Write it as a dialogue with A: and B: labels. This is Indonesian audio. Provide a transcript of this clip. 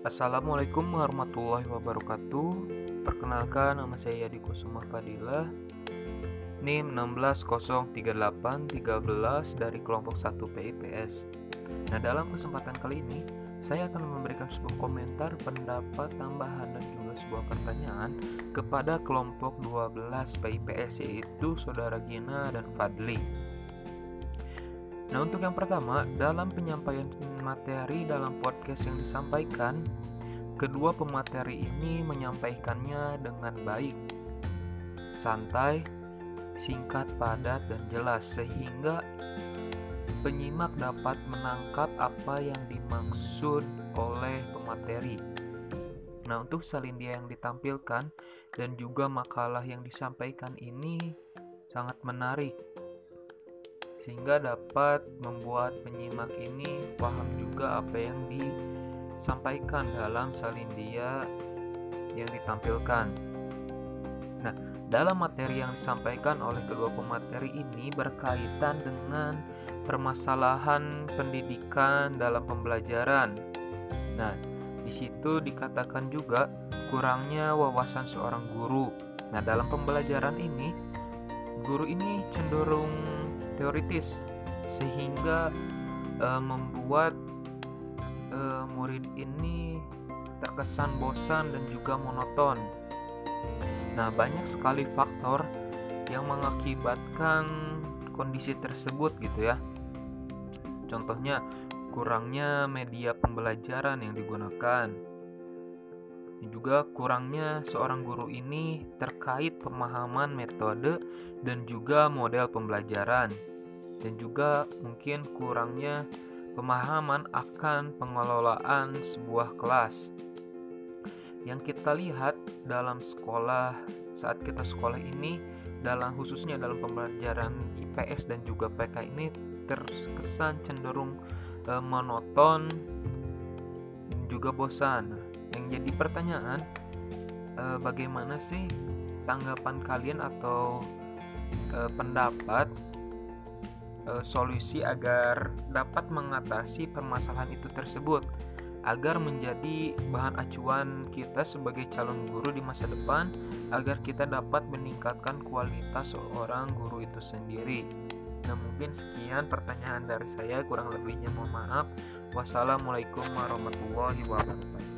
A: Assalamualaikum warahmatullahi wabarakatuh. Perkenalkan nama saya Yadi Kusuma Fadilah NIM 16038313 dari kelompok 1 PIPS Nah dalam kesempatan kali ini saya akan memberikan sebuah komentar, pendapat, tambahan, dan juga sebuah pertanyaan kepada kelompok 12 PIPS yaitu Saudara Gina dan Fadli Nah, untuk yang pertama, dalam penyampaian materi dalam podcast yang disampaikan, kedua pemateri ini menyampaikannya dengan baik, santai, singkat, padat, dan jelas, sehingga penyimak dapat menangkap apa yang dimaksud oleh pemateri. Nah, untuk salindia yang ditampilkan dan juga makalah yang disampaikan ini sangat menarik sehingga dapat membuat penyimak ini paham juga apa yang disampaikan dalam salindia yang ditampilkan. Nah, dalam materi yang disampaikan oleh kedua pemateri ini berkaitan dengan permasalahan pendidikan dalam pembelajaran. Nah, di situ dikatakan juga kurangnya wawasan seorang guru. Nah, dalam pembelajaran ini, guru ini cenderung teoritis sehingga uh, membuat uh, murid ini terkesan bosan dan juga monoton. Nah, banyak sekali faktor yang mengakibatkan kondisi tersebut gitu ya. Contohnya kurangnya media pembelajaran yang digunakan. Juga kurangnya seorang guru ini terkait pemahaman metode dan juga model pembelajaran dan juga mungkin kurangnya pemahaman akan pengelolaan sebuah kelas. Yang kita lihat dalam sekolah saat kita sekolah ini dalam khususnya dalam pembelajaran IPS dan juga PK ini terkesan cenderung e, monoton juga bosan. Yang jadi pertanyaan e, bagaimana sih tanggapan kalian atau e, pendapat e, solusi agar dapat mengatasi permasalahan itu tersebut agar menjadi bahan acuan kita sebagai calon guru di masa depan agar kita dapat meningkatkan kualitas seorang guru itu sendiri. Nah, mungkin sekian pertanyaan dari saya, kurang lebihnya mohon maaf. Wassalamualaikum warahmatullahi wabarakatuh.